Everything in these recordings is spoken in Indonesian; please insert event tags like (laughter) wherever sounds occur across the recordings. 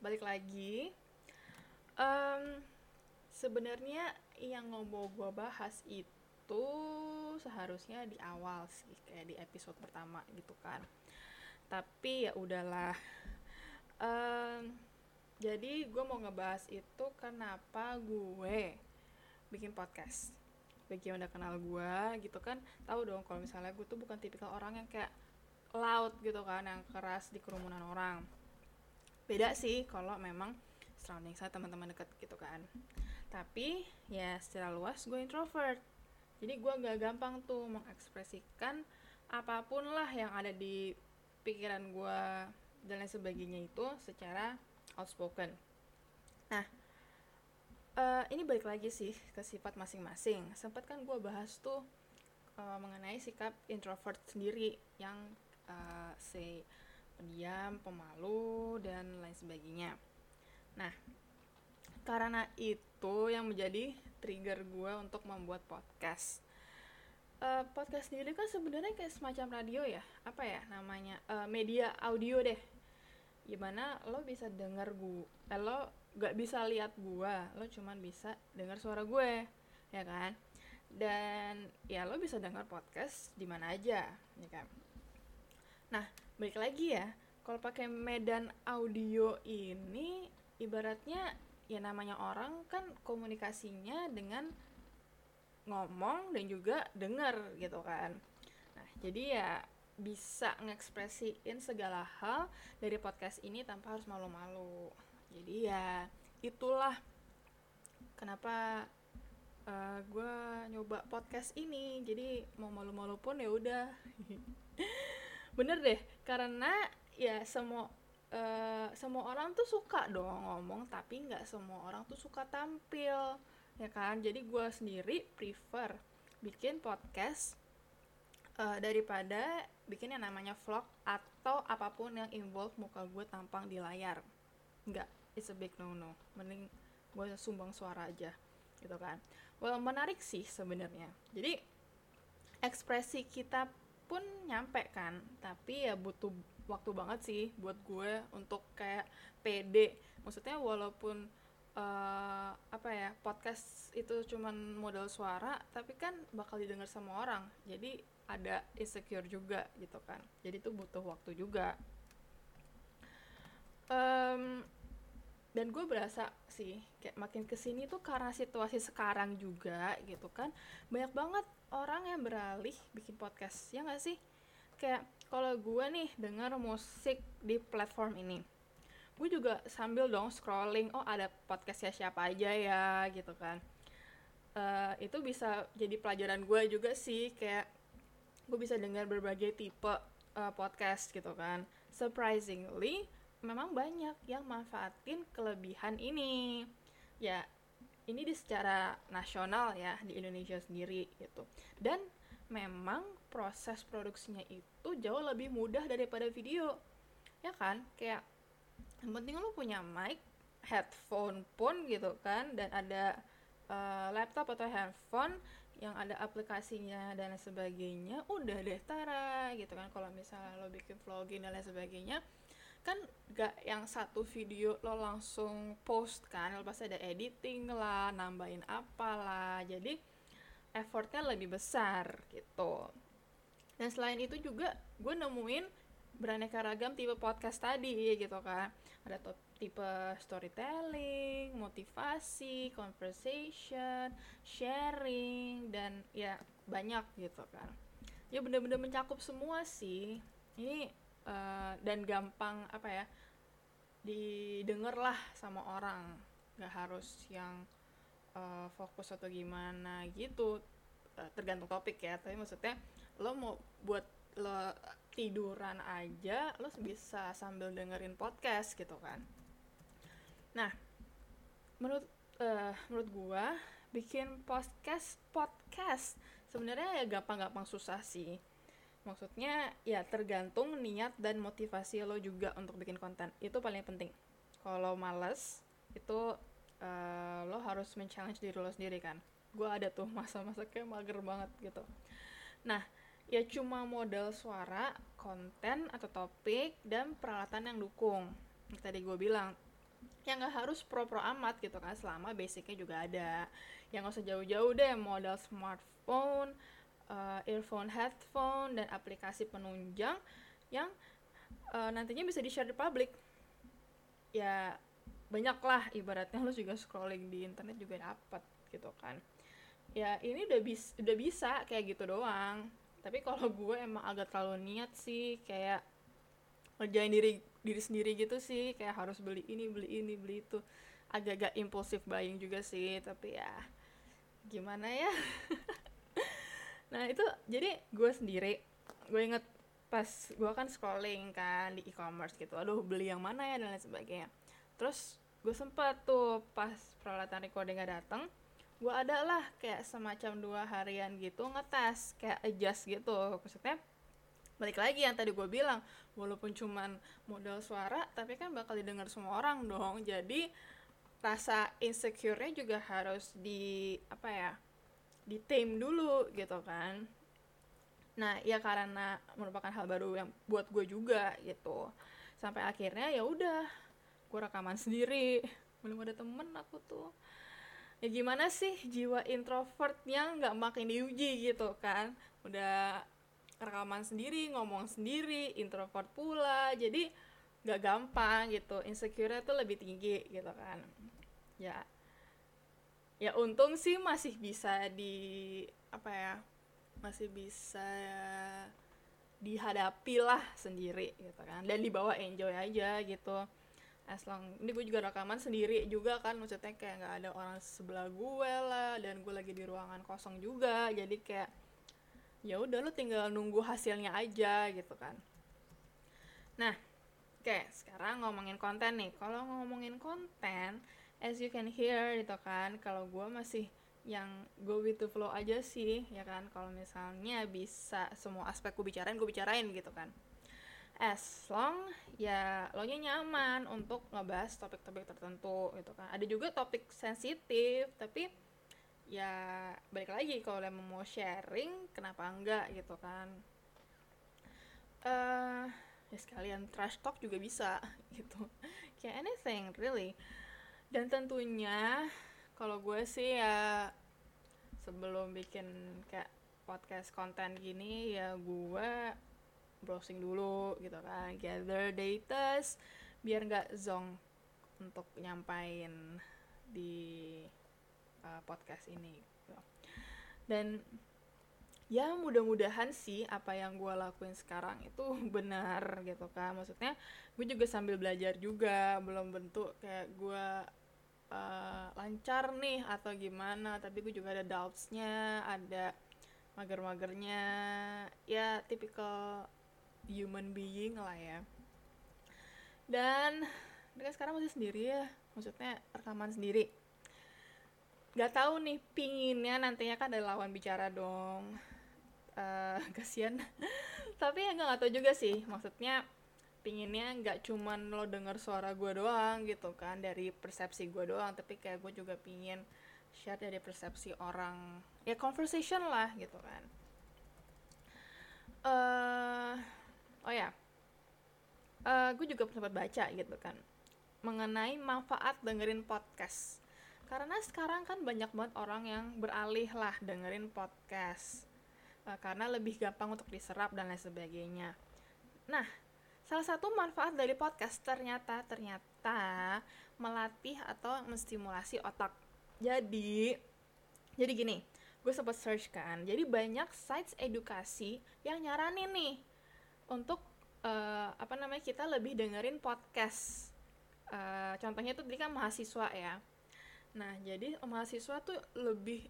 balik lagi. Um, Sebenarnya yang mau gue bahas itu seharusnya di awal sih, kayak di episode pertama gitu kan. Tapi ya udahlah. Um, jadi gue mau ngebahas itu kenapa gue bikin podcast. Bagi yang udah kenal gue gitu kan, tahu dong kalau misalnya gue tuh bukan tipikal orang yang kayak loud gitu kan, yang keras di kerumunan orang. Beda sih kalau memang surrounding saya teman-teman deket gitu kan. Tapi ya secara luas gue introvert. Jadi gue gak gampang tuh mengekspresikan apa pun lah yang ada di pikiran gue dan lain sebagainya itu secara outspoken. Nah uh, ini balik lagi sih ke sifat masing-masing. Sempat kan gue bahas tuh uh, mengenai sikap introvert sendiri yang uh, say pendiam, pemalu dan lain sebagainya. Nah, karena itu yang menjadi trigger gue untuk membuat podcast. Uh, podcast sendiri kan sebenarnya kayak semacam radio ya, apa ya namanya uh, media audio deh. Gimana lo bisa denger gue, eh, lo gak bisa lihat gue, lo cuman bisa dengar suara gue, ya kan? Dan ya lo bisa dengar podcast di mana aja, ya kan? Nah, balik lagi ya, kalau pakai medan audio ini ibaratnya ya namanya orang kan komunikasinya dengan ngomong dan juga denger gitu kan. Nah jadi ya bisa ngekspresiin segala hal dari podcast ini tanpa harus malu-malu. Jadi ya itulah kenapa uh, eh, gue nyoba podcast ini. Jadi mau malu-malu pun ya udah (laughs) bener deh karena ya semua uh, semua orang tuh suka dong ngomong tapi nggak semua orang tuh suka tampil ya kan? Jadi gue sendiri prefer bikin podcast uh, daripada bikin yang namanya vlog atau apa pun yang involve muka gue tampang di layar. Nggak it's a big no no mending gue sumbang suara aja gitu kan? Well menarik sih sebenarnya. Jadi ekspresi kita pun nyampe kan. Tapi ya butuh waktu banget sih buat gue untuk kayak pede. Maksudnya walaupun uh, apa ya podcast itu cuman modal suara tapi kan bakal didengar sama orang. Jadi ada insecure juga gitu kan. Jadi itu butuh waktu juga. Um, dan gue berasa sih kayak makin ke sini tuh karena situasi sekarang juga gitu kan banyak banget orang yang beralih bikin podcast ya gak sih? Kayak kalau gue nih denger musik di platform ini gue juga sambil dong scrolling oh ada podcastnya siapa aja ya gitu kan. Uh, itu bisa jadi pelajaran gue juga sih kayak gue bisa dengar berbagai tipe uh, podcast gitu kan. Surprisingly memang banyak yang manfaatin kelebihan ini. Ya ini di secara nasional ya di Indonesia sendiri gitu. Dan memang proses produksinya itu jauh lebih mudah daripada video. Ya kan? Kayak yang penting lu punya mic headphone pun gitu kan dan ada uh, laptop atau handphone yang ada aplikasinya dan sebagainya udah deh tara gitu kan. Kalau misalnya lo bikin vlogging dan lain sebagainya kan gak yang satu video lo langsung post kan lo pasti ada editing lah nambahin apalah. Jadi effortnya lebih besar gitu. Dan selain itu juga gue nemuin beraneka ragam tipe podcast tadi gitu kan. Ada tipe storytelling motivasi conversation sharing dan ya banyak gitu kan. Ya bener-bener mencakup semua sih. Ini uh, dan gampang apa ya didengar lah sama orang. Nggak harus yang uh, fokus atau gimana gitu. Uh, tergantung topik ya tapi maksudnya lo mau buat lo tiduran aja lo bisa sambil dengerin podcast gitu kan. Nah menurut uh, menurut gua bikin podcast podcast sebenarnya ya gampang-gampang susah sih maksudnya ya tergantung niat dan motivasi lo juga untuk bikin konten. Itu paling penting. Kalau males itu uh, lo harus men-challenge diri lo sendiri kan. Gue ada tuh masa-masa kayak mager banget gitu. Nah ya cuma modal suara konten atau topik dan peralatan yang dukung. Tadi gue bilang yang nggak harus pro-pro amat gitu kan selama basicnya juga ada. Yang nggak usah jauh-jauh deh modal smartphone uh, earphone headphone dan aplikasi penunjang yang uh, nantinya bisa di share di publik. Ya banyak lah ibaratnya lu juga scrolling di internet juga dapat gitu kan. Ya ini udah bis udah bisa kayak gitu doang. Tapi kalau gue emang agak terlalu niat sih kayak ngerjain diri diri sendiri gitu sih. Kayak harus beli ini beli ini beli itu. Agak-agak impulsif buying juga sih tapi ya gimana ya (laughs) nah itu jadi gue sendiri gue inget pas gue kan scrolling kan di e-commerce gitu aduh beli yang mana ya? dan lain sebagainya. Terus gue sempet tuh pas peralatan recording gak dateng gue ada lah kayak semacam dua harian gitu ngetes kayak adjust gitu. Maksudnya balik lagi yang tadi gue bilang walaupun cuman modal suara tapi kan bakal didengar semua orang dong. Jadi rasa insecure-nya juga harus di apa ya di tame dulu gitu kan. Nah ya karena merupakan hal baru yang buat gue juga gitu. Sampai akhirnya ya udah gue rekaman sendiri. Belum ada temen aku tuh. Ya gimana sih jiwa introvert yang nggak makin diuji gitu kan. Udah rekaman sendiri ngomong sendiri introvert pula. Jadi gak gampang gitu. Insecure tuh lebih tinggi gitu kan. Ya ya untung sih masih bisa di apa ya masih bisa dihadapi lah sendiri gitu kan. Dan dibawa enjoy aja gitu. As long ini gue juga rekaman sendiri juga kan maksudnya kayak nggak ada orang sebelah gue lah dan gue lagi di ruangan kosong juga. Jadi kayak ya udah lu tinggal nunggu hasilnya aja gitu kan. Nah oke sekarang ngomongin konten nih. Kalau ngomongin konten as you can hear gitu kan. Kalau gue masih yang go with the flow aja sih ya kan. Kalau misalnya bisa semua aspek gue bicarain gue bicarain gitu kan. As long ya lo nya nyaman untuk ngebahas topik-topik tertentu gitu kan. Ada juga topik sensitif tapi ya balik lagi kalau emang mau sharing kenapa enggak gitu kan. Uh, ya sekalian trash talk juga bisa (laughs) gitu. Kayak anything really dan tentunya kalau gue sih ya sebelum bikin kayak podcast konten gini ya gue browsing dulu gitu kan gather data biar nggak zong untuk nyampain di uh, podcast ini gitu. dan ya mudah-mudahan sih apa yang gue lakuin sekarang itu (laughs) benar gitu kan maksudnya gue juga sambil belajar juga belum bentuk kayak gue uh, lancar nih atau gimana tapi gue juga ada doubtsnya ada mager-magernya. Ya typical human being lah ya. Dan mereka sekarang masih sendiri ya maksudnya rekaman sendiri. Nggak tahu nih pinginnya nantinya kan ada lawan bicara dong uh, (laughs) kasihan. Tapi ya nggak tahu juga sih. Maksudnya pinginnya nggak cuman lo denger suara gue doang gitu kan dari persepsi gue doang. Tapi kayak gue juga pingin share dari persepsi orang ya conversation lah gitu kan. Uh, oh ya. Uh, gue juga sempat baca gitu kan mengenai manfaat dengerin podcast. Karena sekarang kan banyak banget orang yang beralih lah dengerin podcast karena lebih gampang untuk diserap dan lain sebagainya. Nah salah satu manfaat dari podcast ternyata ternyata melatih atau menstimulasi otak. Jadi jadi gini gue sempat search kan jadi banyak sites edukasi yang nyaranin nih untuk uh, apa namanya kita lebih dengerin podcast. Uh, contohnya itu tadi kan mahasiswa ya. Nah, jadi mahasiswa tuh lebih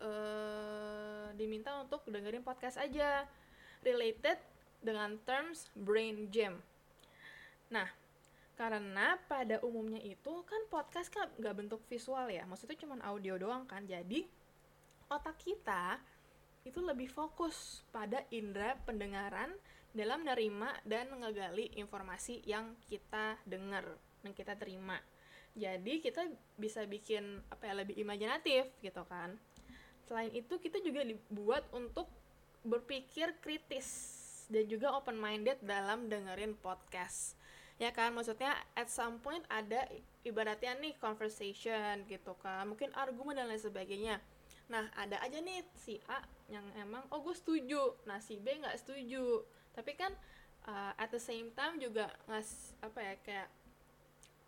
uh, diminta untuk dengerin podcast aja related dengan terms brain jam. Nah, karena pada umumnya itu kan podcast kan nggak bentuk visual ya, maksudnya cuma audio doang kan. Jadi otak kita itu lebih fokus pada indera pendengaran dalam menerima dan ngegali informasi yang kita dengar dan kita terima jadi kita bisa bikin apa ya lebih imajinatif gitu kan selain itu kita juga dibuat untuk berpikir kritis dan juga open minded dalam dengerin podcast. Ya kan? Maksudnya at some point ada ibaratnya nih conversation gitu kan. Mungkin argumen dan lain sebagainya. Nah ada aja nih si A yang emang oh gue setuju. Nah si B nggak setuju. Tapi kan uh, at the same time juga ngas apa ya kayak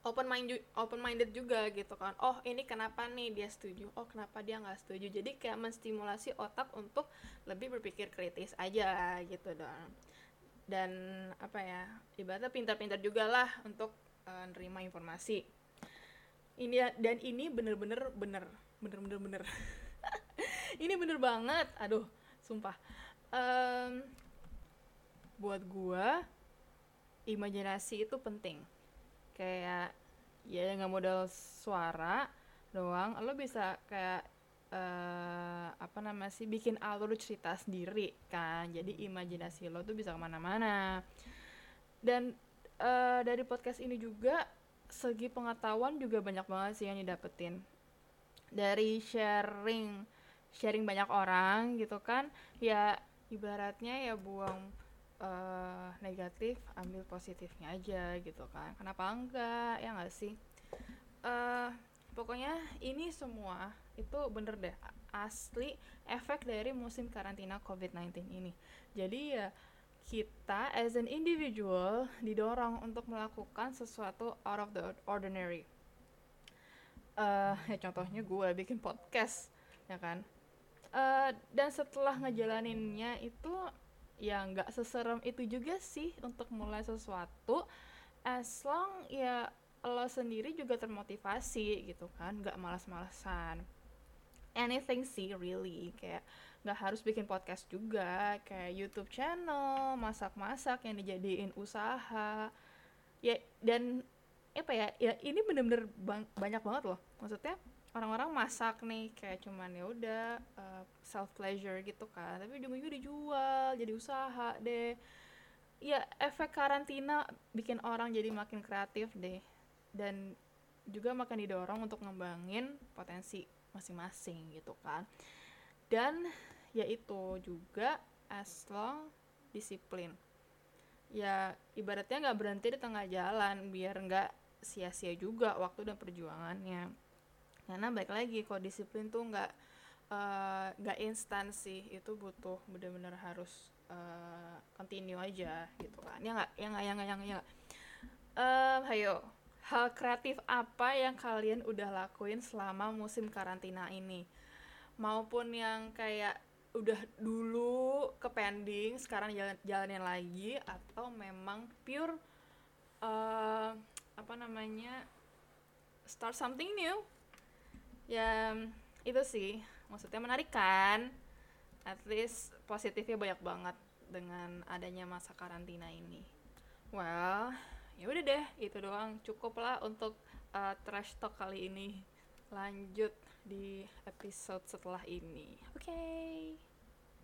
open mind open minded juga gitu kan. Oh ini kenapa nih dia setuju? Oh kenapa dia nggak setuju? Jadi kayak menstimulasi otak untuk lebih berpikir kritis aja gitu dong. Dan apa ya ibaratnya pintar-pintar juga lah untuk uh, nerima informasi. Ini dan ini bener-bener bener bener-bener bener (laughs) ini bener banget. Aduh sumpah. Um, buat gua imajinasi itu penting kayak ya nggak modal suara doang lo bisa kayak uh, apa namanya sih bikin alur cerita sendiri kan. Jadi imajinasi lo tuh bisa ke mana-mana. Dan uh, dari podcast ini juga segi pengetahuan juga banyak banget sih yang didapetin. Dari sharing sharing banyak orang gitu kan ya ibaratnya ya buang uh, negatif ambil positifnya aja gitu kan. Kenapa enggak? Ya nggak sih? Uh, pokoknya ini semua itu bener deh asli efek dari musim karantina COVID-19 ini. Jadi ya kita as an individual didorong untuk melakukan sesuatu out of the ordinary. Uh, ya contohnya gue bikin podcast ya kan? Uh, dan setelah ngejalaninnya itu ya nggak seserem itu juga sih untuk mulai sesuatu. As long ya lo sendiri juga termotivasi gitu kan nggak malas-malasan. Anything sih really. Kayak nggak harus bikin podcast juga kayak YouTube channel masak-masak yang dijadiin usaha. Ya dan apa ya ya ini bener-bener banyak banget loh. Maksudnya orang-orang masak nih kayak cuman ya udah uh, self pleasure gitu kan. Tapi ujung-ujungnya dijual jadi usaha deh. Ya efek karantina bikin orang jadi makin kreatif deh. Dan juga makin didorong untuk ngembangin potensi masing-masing gitu kan. Dan yaitu juga as long disiplin. Ya ibaratnya nggak berhenti di tengah jalan biar nggak sia-sia juga waktu dan perjuangannya karena baik lagi kalau disiplin tuh nggak eh, nggak uh, instan sih. Itu butuh bener-bener harus uh, continue aja gitu kan. Ya nggak ya nggak ya nggak ya nggak uh, ayo hal kreatif apa yang kalian udah lakuin selama musim karantina ini? Maupun yang kayak udah dulu ke pending sekarang jalan jalanin lagi atau memang pure uh, apa namanya start something new ya itu sih. Maksudnya menarik kan? At least positifnya banyak banget dengan adanya masa karantina ini. Well ya udah deh itu doang. Cukup lah untuk uh, trash talk kali ini. Lanjut di episode setelah ini. Oke. okay.